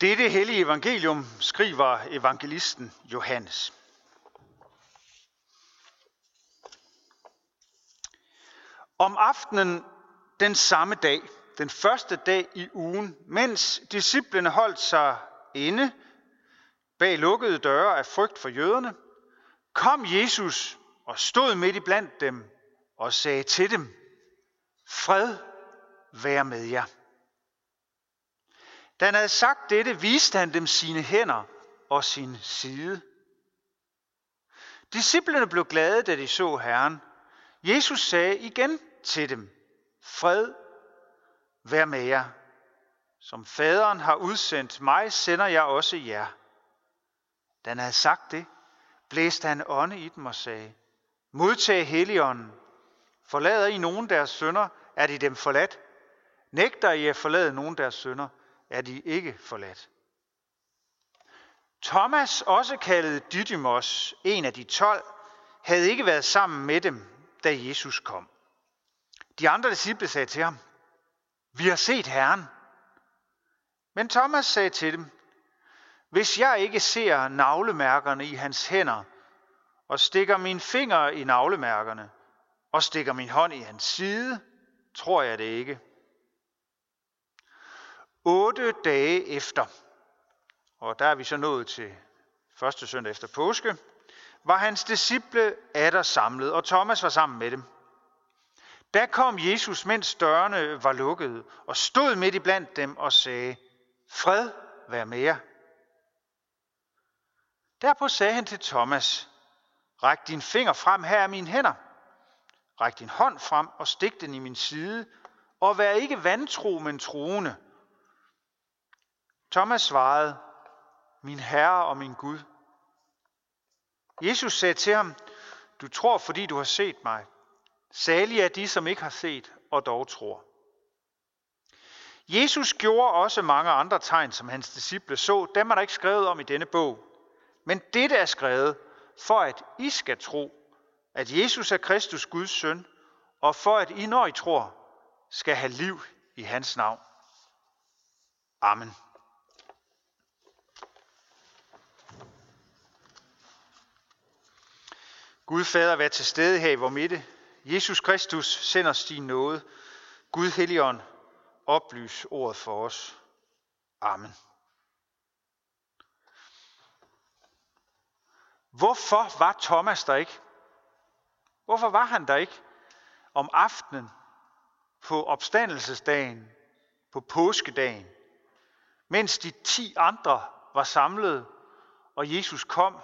Dette hellige evangelium skriver evangelisten Johannes. Om aftenen den samme dag, den første dag i ugen, mens disciplene holdt sig inde bag lukkede døre af frygt for jøderne, kom Jesus og stod midt i blandt dem og sagde til dem, Fred være med jer. Da han havde sagt dette, viste han dem sine hænder og sin side. Disciplerne blev glade, da de så Herren. Jesus sagde igen til dem, Fred vær med jer. Som faderen har udsendt mig, sender jeg også jer. Da han havde sagt det, blæste han ånde i dem og sagde, Modtag Helligånden. Forlader I nogen deres sønder, er de dem forladt. Nægter I at forlade nogen deres sønder, er de ikke forladt. Thomas, også kaldet Didymos, en af de tolv, havde ikke været sammen med dem, da Jesus kom. De andre disciple sagde til ham, vi har set Herren. Men Thomas sagde til dem, hvis jeg ikke ser navlemærkerne i hans hænder, og stikker min finger i navlemærkerne, og stikker min hånd i hans side, tror jeg det ikke. Otte dage efter, og der er vi så nået til første søndag efter påske, var hans disciple atter samlet, og Thomas var sammen med dem. Da kom Jesus, mens dørene var lukkede, og stod midt i blandt dem og sagde, Fred vær med jer. Derpå sagde han til Thomas, Ræk din finger frem, her er mine hænder. Ræk din hånd frem og stik den i min side, og vær ikke vantro, men troende. Thomas svarede, min Herre og min Gud. Jesus sagde til ham, du tror, fordi du har set mig. Salige er de, som ikke har set og dog tror. Jesus gjorde også mange andre tegn, som hans disciple så. Dem er der ikke skrevet om i denne bog. Men dette er skrevet, for at I skal tro, at Jesus er Kristus Guds søn, og for at I, når I tror, skal have liv i hans navn. Amen. Gud Fader, vær til stede her i vores midte. Jesus Kristus, send os din nåde. Gud Helligånd, oplys ordet for os. Amen. Hvorfor var Thomas der ikke? Hvorfor var han der ikke om aftenen på opstandelsesdagen, på påskedagen, mens de ti andre var samlet, og Jesus kom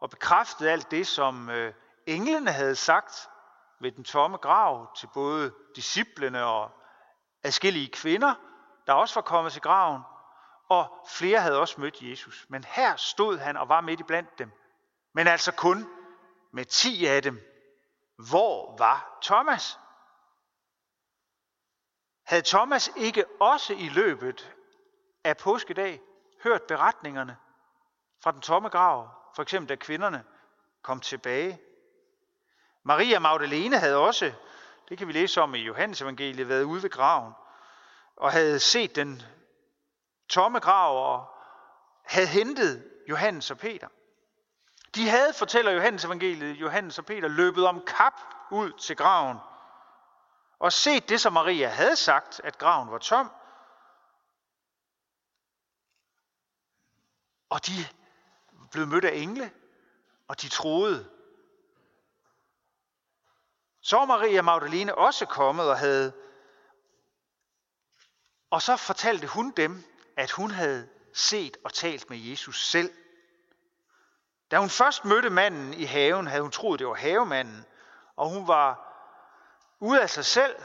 og bekræftede alt det, som øh, englene havde sagt ved den tomme grav til både disciplene og adskillige kvinder, der også var kommet til graven, og flere havde også mødt Jesus. Men her stod han og var midt i blandt dem. Men altså kun med ti af dem. Hvor var Thomas? Havde Thomas ikke også i løbet af påskedag hørt beretningerne fra den tomme grav, for eksempel da kvinderne kom tilbage? Maria Magdalene havde også, det kan vi læse om i Johannes evangeliet, været ude ved graven og havde set den tomme grav og havde hentet Johannes og Peter. De havde, fortæller Johannes evangeliet, Johannes og Peter, løbet om kap ud til graven og set det, som Maria havde sagt, at graven var tom. Og de blev mødt af engle, og de troede. Så var Maria Magdalene også kommet og havde og så fortalte hun dem, at hun havde set og talt med Jesus selv. Da hun først mødte manden i haven, havde hun troet, det var havemanden, og hun var ude af sig selv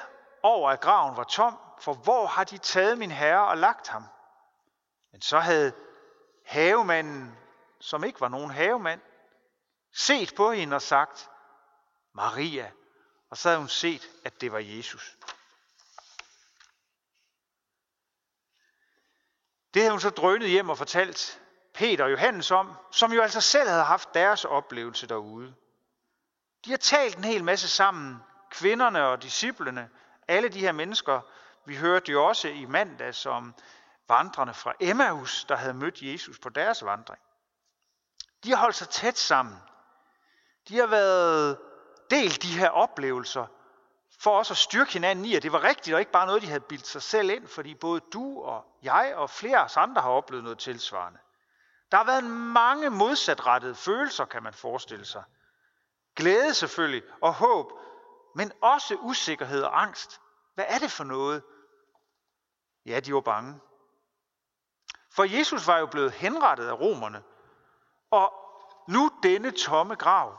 over, at graven var tom, for hvor har de taget min herre og lagt ham? Men så havde havemanden, som ikke var nogen havemand, set på hende og sagt, Maria, og så havde hun set, at det var Jesus. Det havde hun så drønet hjem og fortalt Peter og Johannes om, som jo altså selv havde haft deres oplevelse derude. De har talt en hel masse sammen, kvinderne og disciplene, alle de her mennesker. Vi hørte jo også i mandag som vandrene fra Emmaus, der havde mødt Jesus på deres vandring. De har holdt sig tæt sammen. De har været delt de her oplevelser for også at styrke hinanden i, at det var rigtigt, og ikke bare noget, de havde bildt sig selv ind, fordi både du og jeg og flere af os andre har oplevet noget tilsvarende. Der har været mange modsatrettede følelser, kan man forestille sig. Glæde selvfølgelig, og håb, men også usikkerhed og angst. Hvad er det for noget? Ja, de var bange. For Jesus var jo blevet henrettet af romerne, og nu denne tomme grav.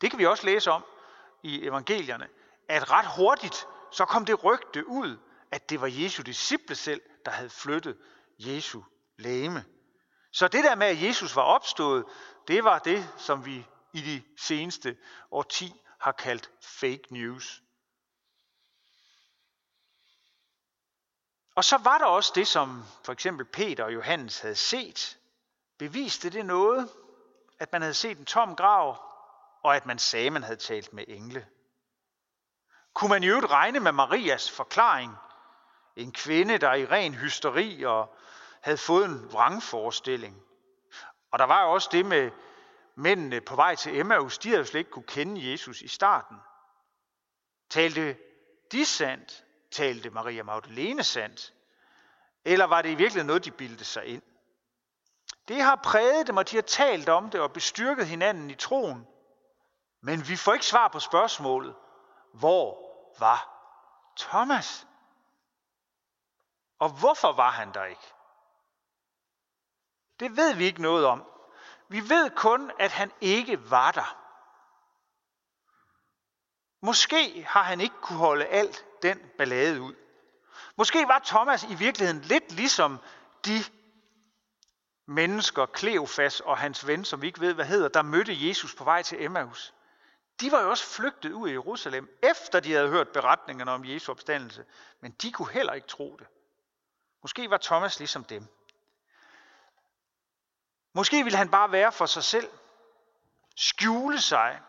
Det kan vi også læse om i evangelierne, at ret hurtigt så kom det rygte ud, at det var Jesu disciple selv, der havde flyttet Jesu læme. Så det der med, at Jesus var opstået, det var det, som vi i de seneste årti har kaldt fake news. Og så var der også det, som for eksempel Peter og Johannes havde set. Beviste det noget, at man havde set en tom grav, og at man sagde, at man havde talt med engle? Kunne man i øvrigt regne med Marias forklaring? En kvinde, der i ren hysteri og havde fået en vrangforestilling. Og der var jo også det med mændene på vej til Emmaus, de havde jo slet ikke kunne kende Jesus i starten. Talte de sandt? Talte Maria Magdalene sandt? Eller var det i virkeligheden noget, de bildte sig ind? Det har præget dem, og de har talt om det og bestyrket hinanden i troen. Men vi får ikke svar på spørgsmålet, hvor var Thomas? Og hvorfor var han der ikke? Det ved vi ikke noget om. Vi ved kun, at han ikke var der. Måske har han ikke kunne holde alt den ballade ud. Måske var Thomas i virkeligheden lidt ligesom de mennesker, Kleofas og hans ven, som vi ikke ved, hvad hedder, der mødte Jesus på vej til Emmaus. De var jo også flygtet ud i Jerusalem, efter de havde hørt beretningerne om Jesu opstandelse, men de kunne heller ikke tro det. Måske var Thomas ligesom dem. Måske ville han bare være for sig selv, skjule sig,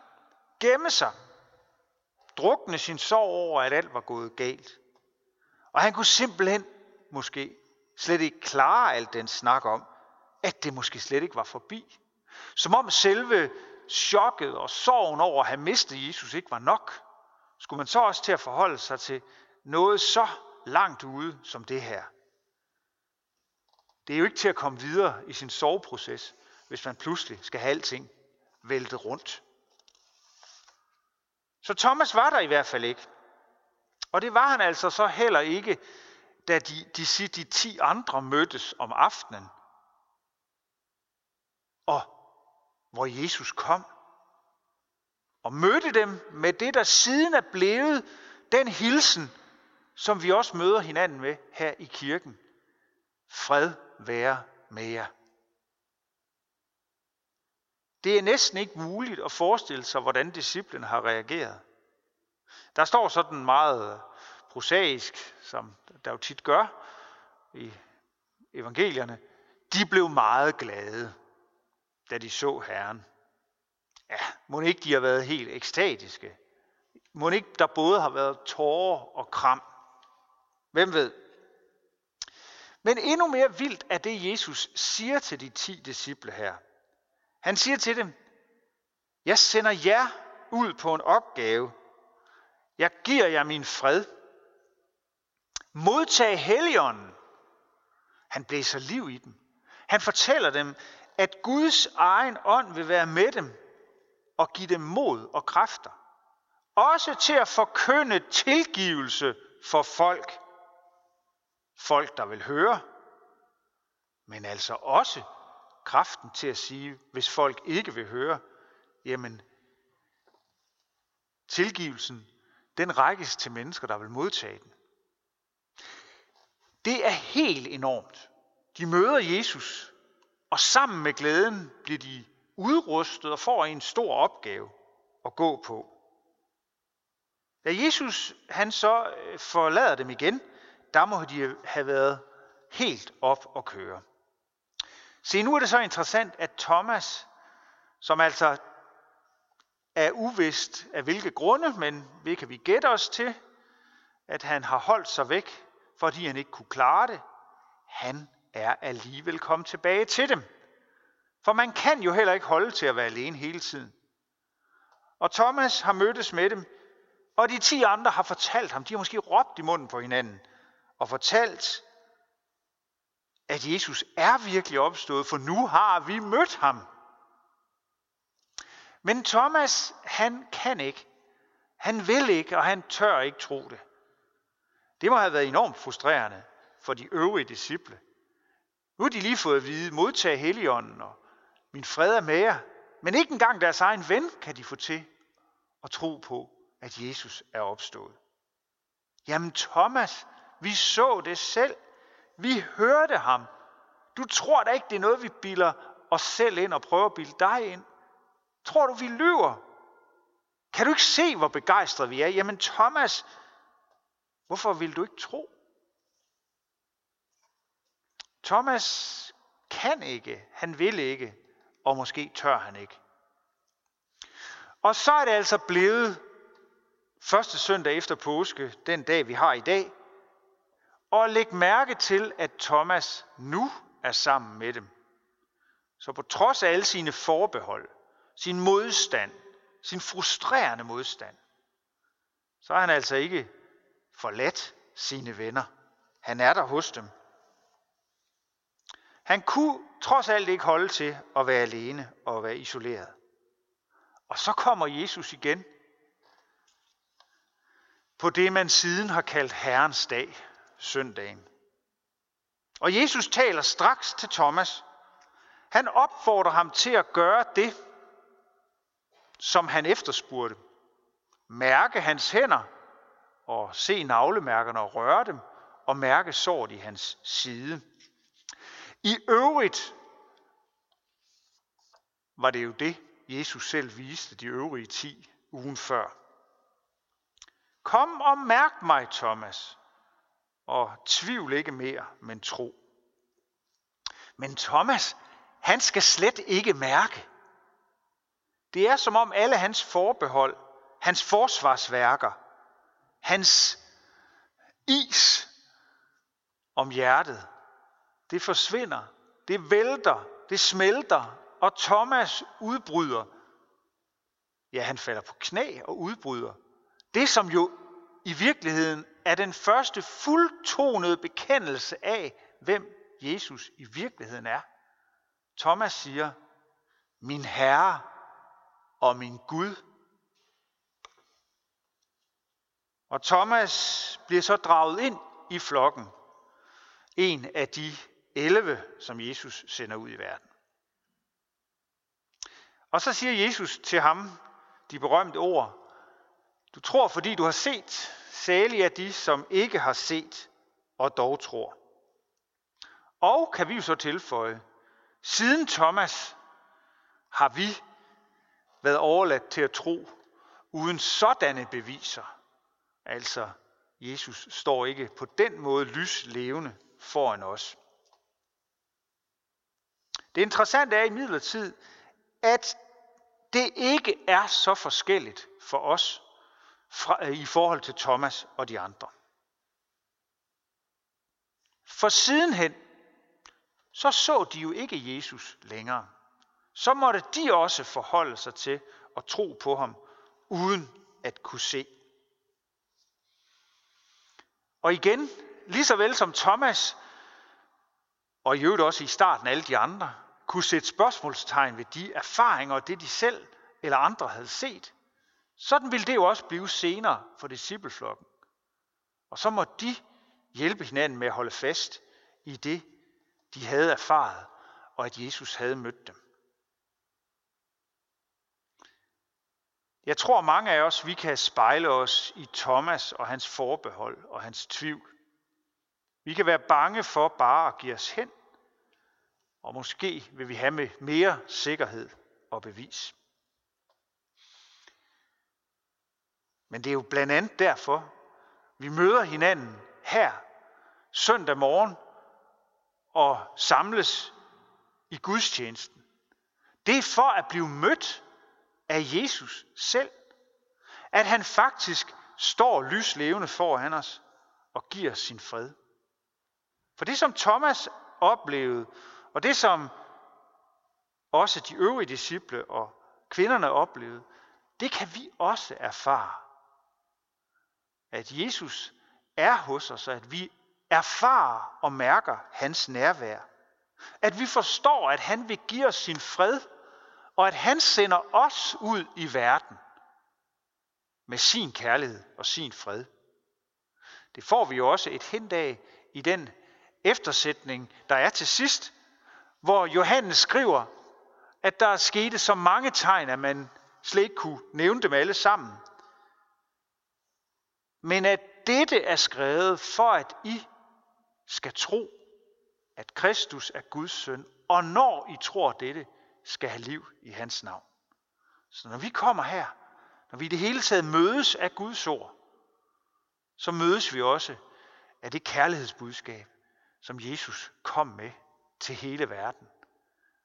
gemme sig, drukne sin sorg over, at alt var gået galt. Og han kunne simpelthen måske slet ikke klare alt den snak om, at det måske slet ikke var forbi. Som om selve chokket og sorgen over at have mistet Jesus ikke var nok, skulle man så også til at forholde sig til noget så langt ude som det her. Det er jo ikke til at komme videre i sin soveproces, hvis man pludselig skal have alting væltet rundt. Så Thomas var der i hvert fald ikke. Og det var han altså så heller ikke, da de, de, de, de ti andre mødtes om aftenen. Og hvor Jesus kom og mødte dem med det, der siden er blevet den hilsen, som vi også møder hinanden med her i kirken. Fred være med jer. Det er næsten ikke muligt at forestille sig, hvordan disciplen har reageret. Der står sådan meget prosaisk, som der jo tit gør i evangelierne. De blev meget glade, da de så Herren. Ja, må ikke de har været helt ekstatiske? Må ikke der både har været tårer og kram? Hvem ved? Men endnu mere vildt er det, Jesus siger til de ti disciple her. Han siger til dem, jeg sender jer ud på en opgave. Jeg giver jer min fred. Modtag helligånden. Han blæser liv i dem. Han fortæller dem, at Guds egen ånd vil være med dem og give dem mod og kræfter. Også til at forkynde tilgivelse for folk. Folk, der vil høre. Men altså også kraften til at sige, hvis folk ikke vil høre, jamen tilgivelsen, den rækkes til mennesker, der vil modtage den. Det er helt enormt. De møder Jesus, og sammen med glæden bliver de udrustet og får en stor opgave at gå på. Da Jesus han så øh, forlader dem igen, der må de have været helt op og køre. Se, nu er det så interessant, at Thomas, som altså er uvist af hvilke grunde, men vi kan vi gætte os til, at han har holdt sig væk fordi han ikke kunne klare det. Han er alligevel kommet tilbage til dem. For man kan jo heller ikke holde til at være alene hele tiden. Og Thomas har mødtes med dem, og de ti andre har fortalt ham, de har måske råbt i munden på hinanden, og fortalt, at Jesus er virkelig opstået, for nu har vi mødt ham. Men Thomas, han kan ikke. Han vil ikke, og han tør ikke tro det. Det må have været enormt frustrerende for de øvrige disciple. Nu har de lige fået at vide, modtag Helligånden, og min fred er med jer. Men ikke engang deres egen ven kan de få til at tro på, at Jesus er opstået. Jamen Thomas, vi så det selv. Vi hørte ham. Du tror da ikke, det er noget, vi bilder os selv ind og prøver at bilde dig ind. Tror du, vi lyver? Kan du ikke se, hvor begejstrede vi er? Jamen Thomas, hvorfor vil du ikke tro? Thomas kan ikke, han vil ikke, og måske tør han ikke. Og så er det altså blevet første søndag efter påske, den dag vi har i dag, og læg mærke til, at Thomas nu er sammen med dem. Så på trods af alle sine forbehold, sin modstand, sin frustrerende modstand, så er han altså ikke forladt sine venner. Han er der hos dem. Han kunne trods alt ikke holde til at være alene og være isoleret. Og så kommer Jesus igen på det, man siden har kaldt Herrens dag, søndagen. Og Jesus taler straks til Thomas. Han opfordrer ham til at gøre det, som han efterspurgte. Mærke hans hænder og se navlemærkerne og røre dem og mærke såret i hans side. I øvrigt var det jo det, Jesus selv viste de øvrige ti ugen før. Kom og mærk mig, Thomas, og tvivl ikke mere, men tro. Men Thomas, han skal slet ikke mærke. Det er som om alle hans forbehold, hans forsvarsværker, hans is om hjertet, det forsvinder, det vælter, det smelter, og Thomas udbryder. Ja, han falder på knæ og udbryder. Det, som jo i virkeligheden er den første fuldtonede bekendelse af, hvem Jesus i virkeligheden er. Thomas siger, min Herre og min Gud. Og Thomas bliver så draget ind i flokken. En af de 11, som Jesus sender ud i verden. Og så siger Jesus til ham de berømte ord, du tror, fordi du har set, særlig er de, som ikke har set og dog tror. Og kan vi jo så tilføje, siden Thomas har vi været overladt til at tro uden sådanne beviser. Altså, Jesus står ikke på den måde lys levende foran os. Det interessante er i midlertid, at det ikke er så forskelligt for os fra, øh, i forhold til Thomas og de andre. For sidenhen, så så de jo ikke Jesus længere. Så måtte de også forholde sig til at tro på ham, uden at kunne se. Og igen, lige så vel som Thomas, og i øvrigt også i starten alle de andre, kunne sætte spørgsmålstegn ved de erfaringer og det, de selv eller andre havde set, sådan ville det jo også blive senere for discipleflokken. Og så må de hjælpe hinanden med at holde fast i det, de havde erfaret, og at Jesus havde mødt dem. Jeg tror mange af os, vi kan spejle os i Thomas og hans forbehold og hans tvivl. Vi kan være bange for bare at give os hen, og måske vil vi have med mere sikkerhed og bevis. Men det er jo blandt andet derfor, vi møder hinanden her søndag morgen og samles i gudstjenesten. Det er for at blive mødt af Jesus selv. At han faktisk står lyslevende foran os og giver sin fred. For det, som Thomas oplevede, og det, som også de øvrige disciple og kvinderne oplevede, det kan vi også erfare. At Jesus er hos os, at vi erfarer og mærker hans nærvær. At vi forstår, at han vil give os sin fred, og at han sender os ud i verden med sin kærlighed og sin fred. Det får vi jo også et hint af i den eftersætning, der er til sidst, hvor Johannes skriver, at der er sket så mange tegn, at man slet ikke kunne nævne dem alle sammen. Men at dette er skrevet for, at I skal tro, at Kristus er Guds søn, og når I tror dette, skal have liv i hans navn. Så når vi kommer her, når vi i det hele taget mødes af Guds ord, så mødes vi også af det kærlighedsbudskab, som Jesus kom med til hele verden.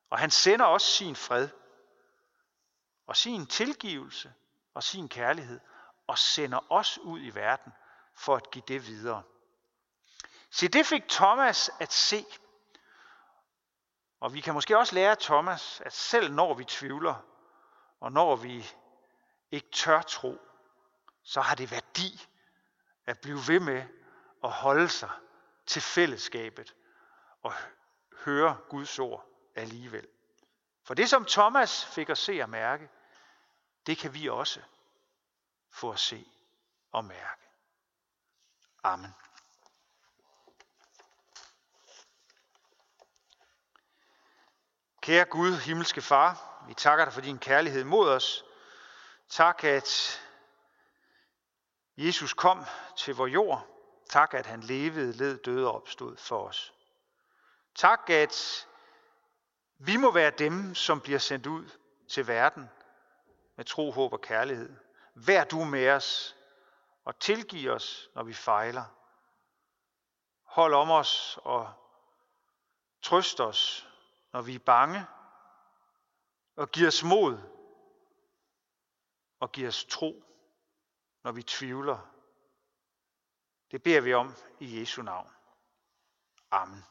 Og han sender også sin fred og sin tilgivelse og sin kærlighed og sender os ud i verden for at give det videre. Se, det fik Thomas at se. Og vi kan måske også lære Thomas, at selv når vi tvivler, og når vi ikke tør tro, så har det værdi at blive ved med at holde sig til fællesskabet og høre Guds ord alligevel. For det, som Thomas fik at se og mærke, det kan vi også få at se og mærke. Amen. Kære Gud, himmelske Far, vi takker dig for din kærlighed mod os. Tak, at Jesus kom til vor jord. Tak, at han levede, led, døde og opstod for os. Tak, at vi må være dem, som bliver sendt ud til verden med tro, håb og kærlighed. Vær du med os og tilgiv os, når vi fejler. Hold om os og trøst os, når vi er bange, og giv os mod og giv os tro, når vi tvivler. Det beder vi om i Jesu navn. Amen.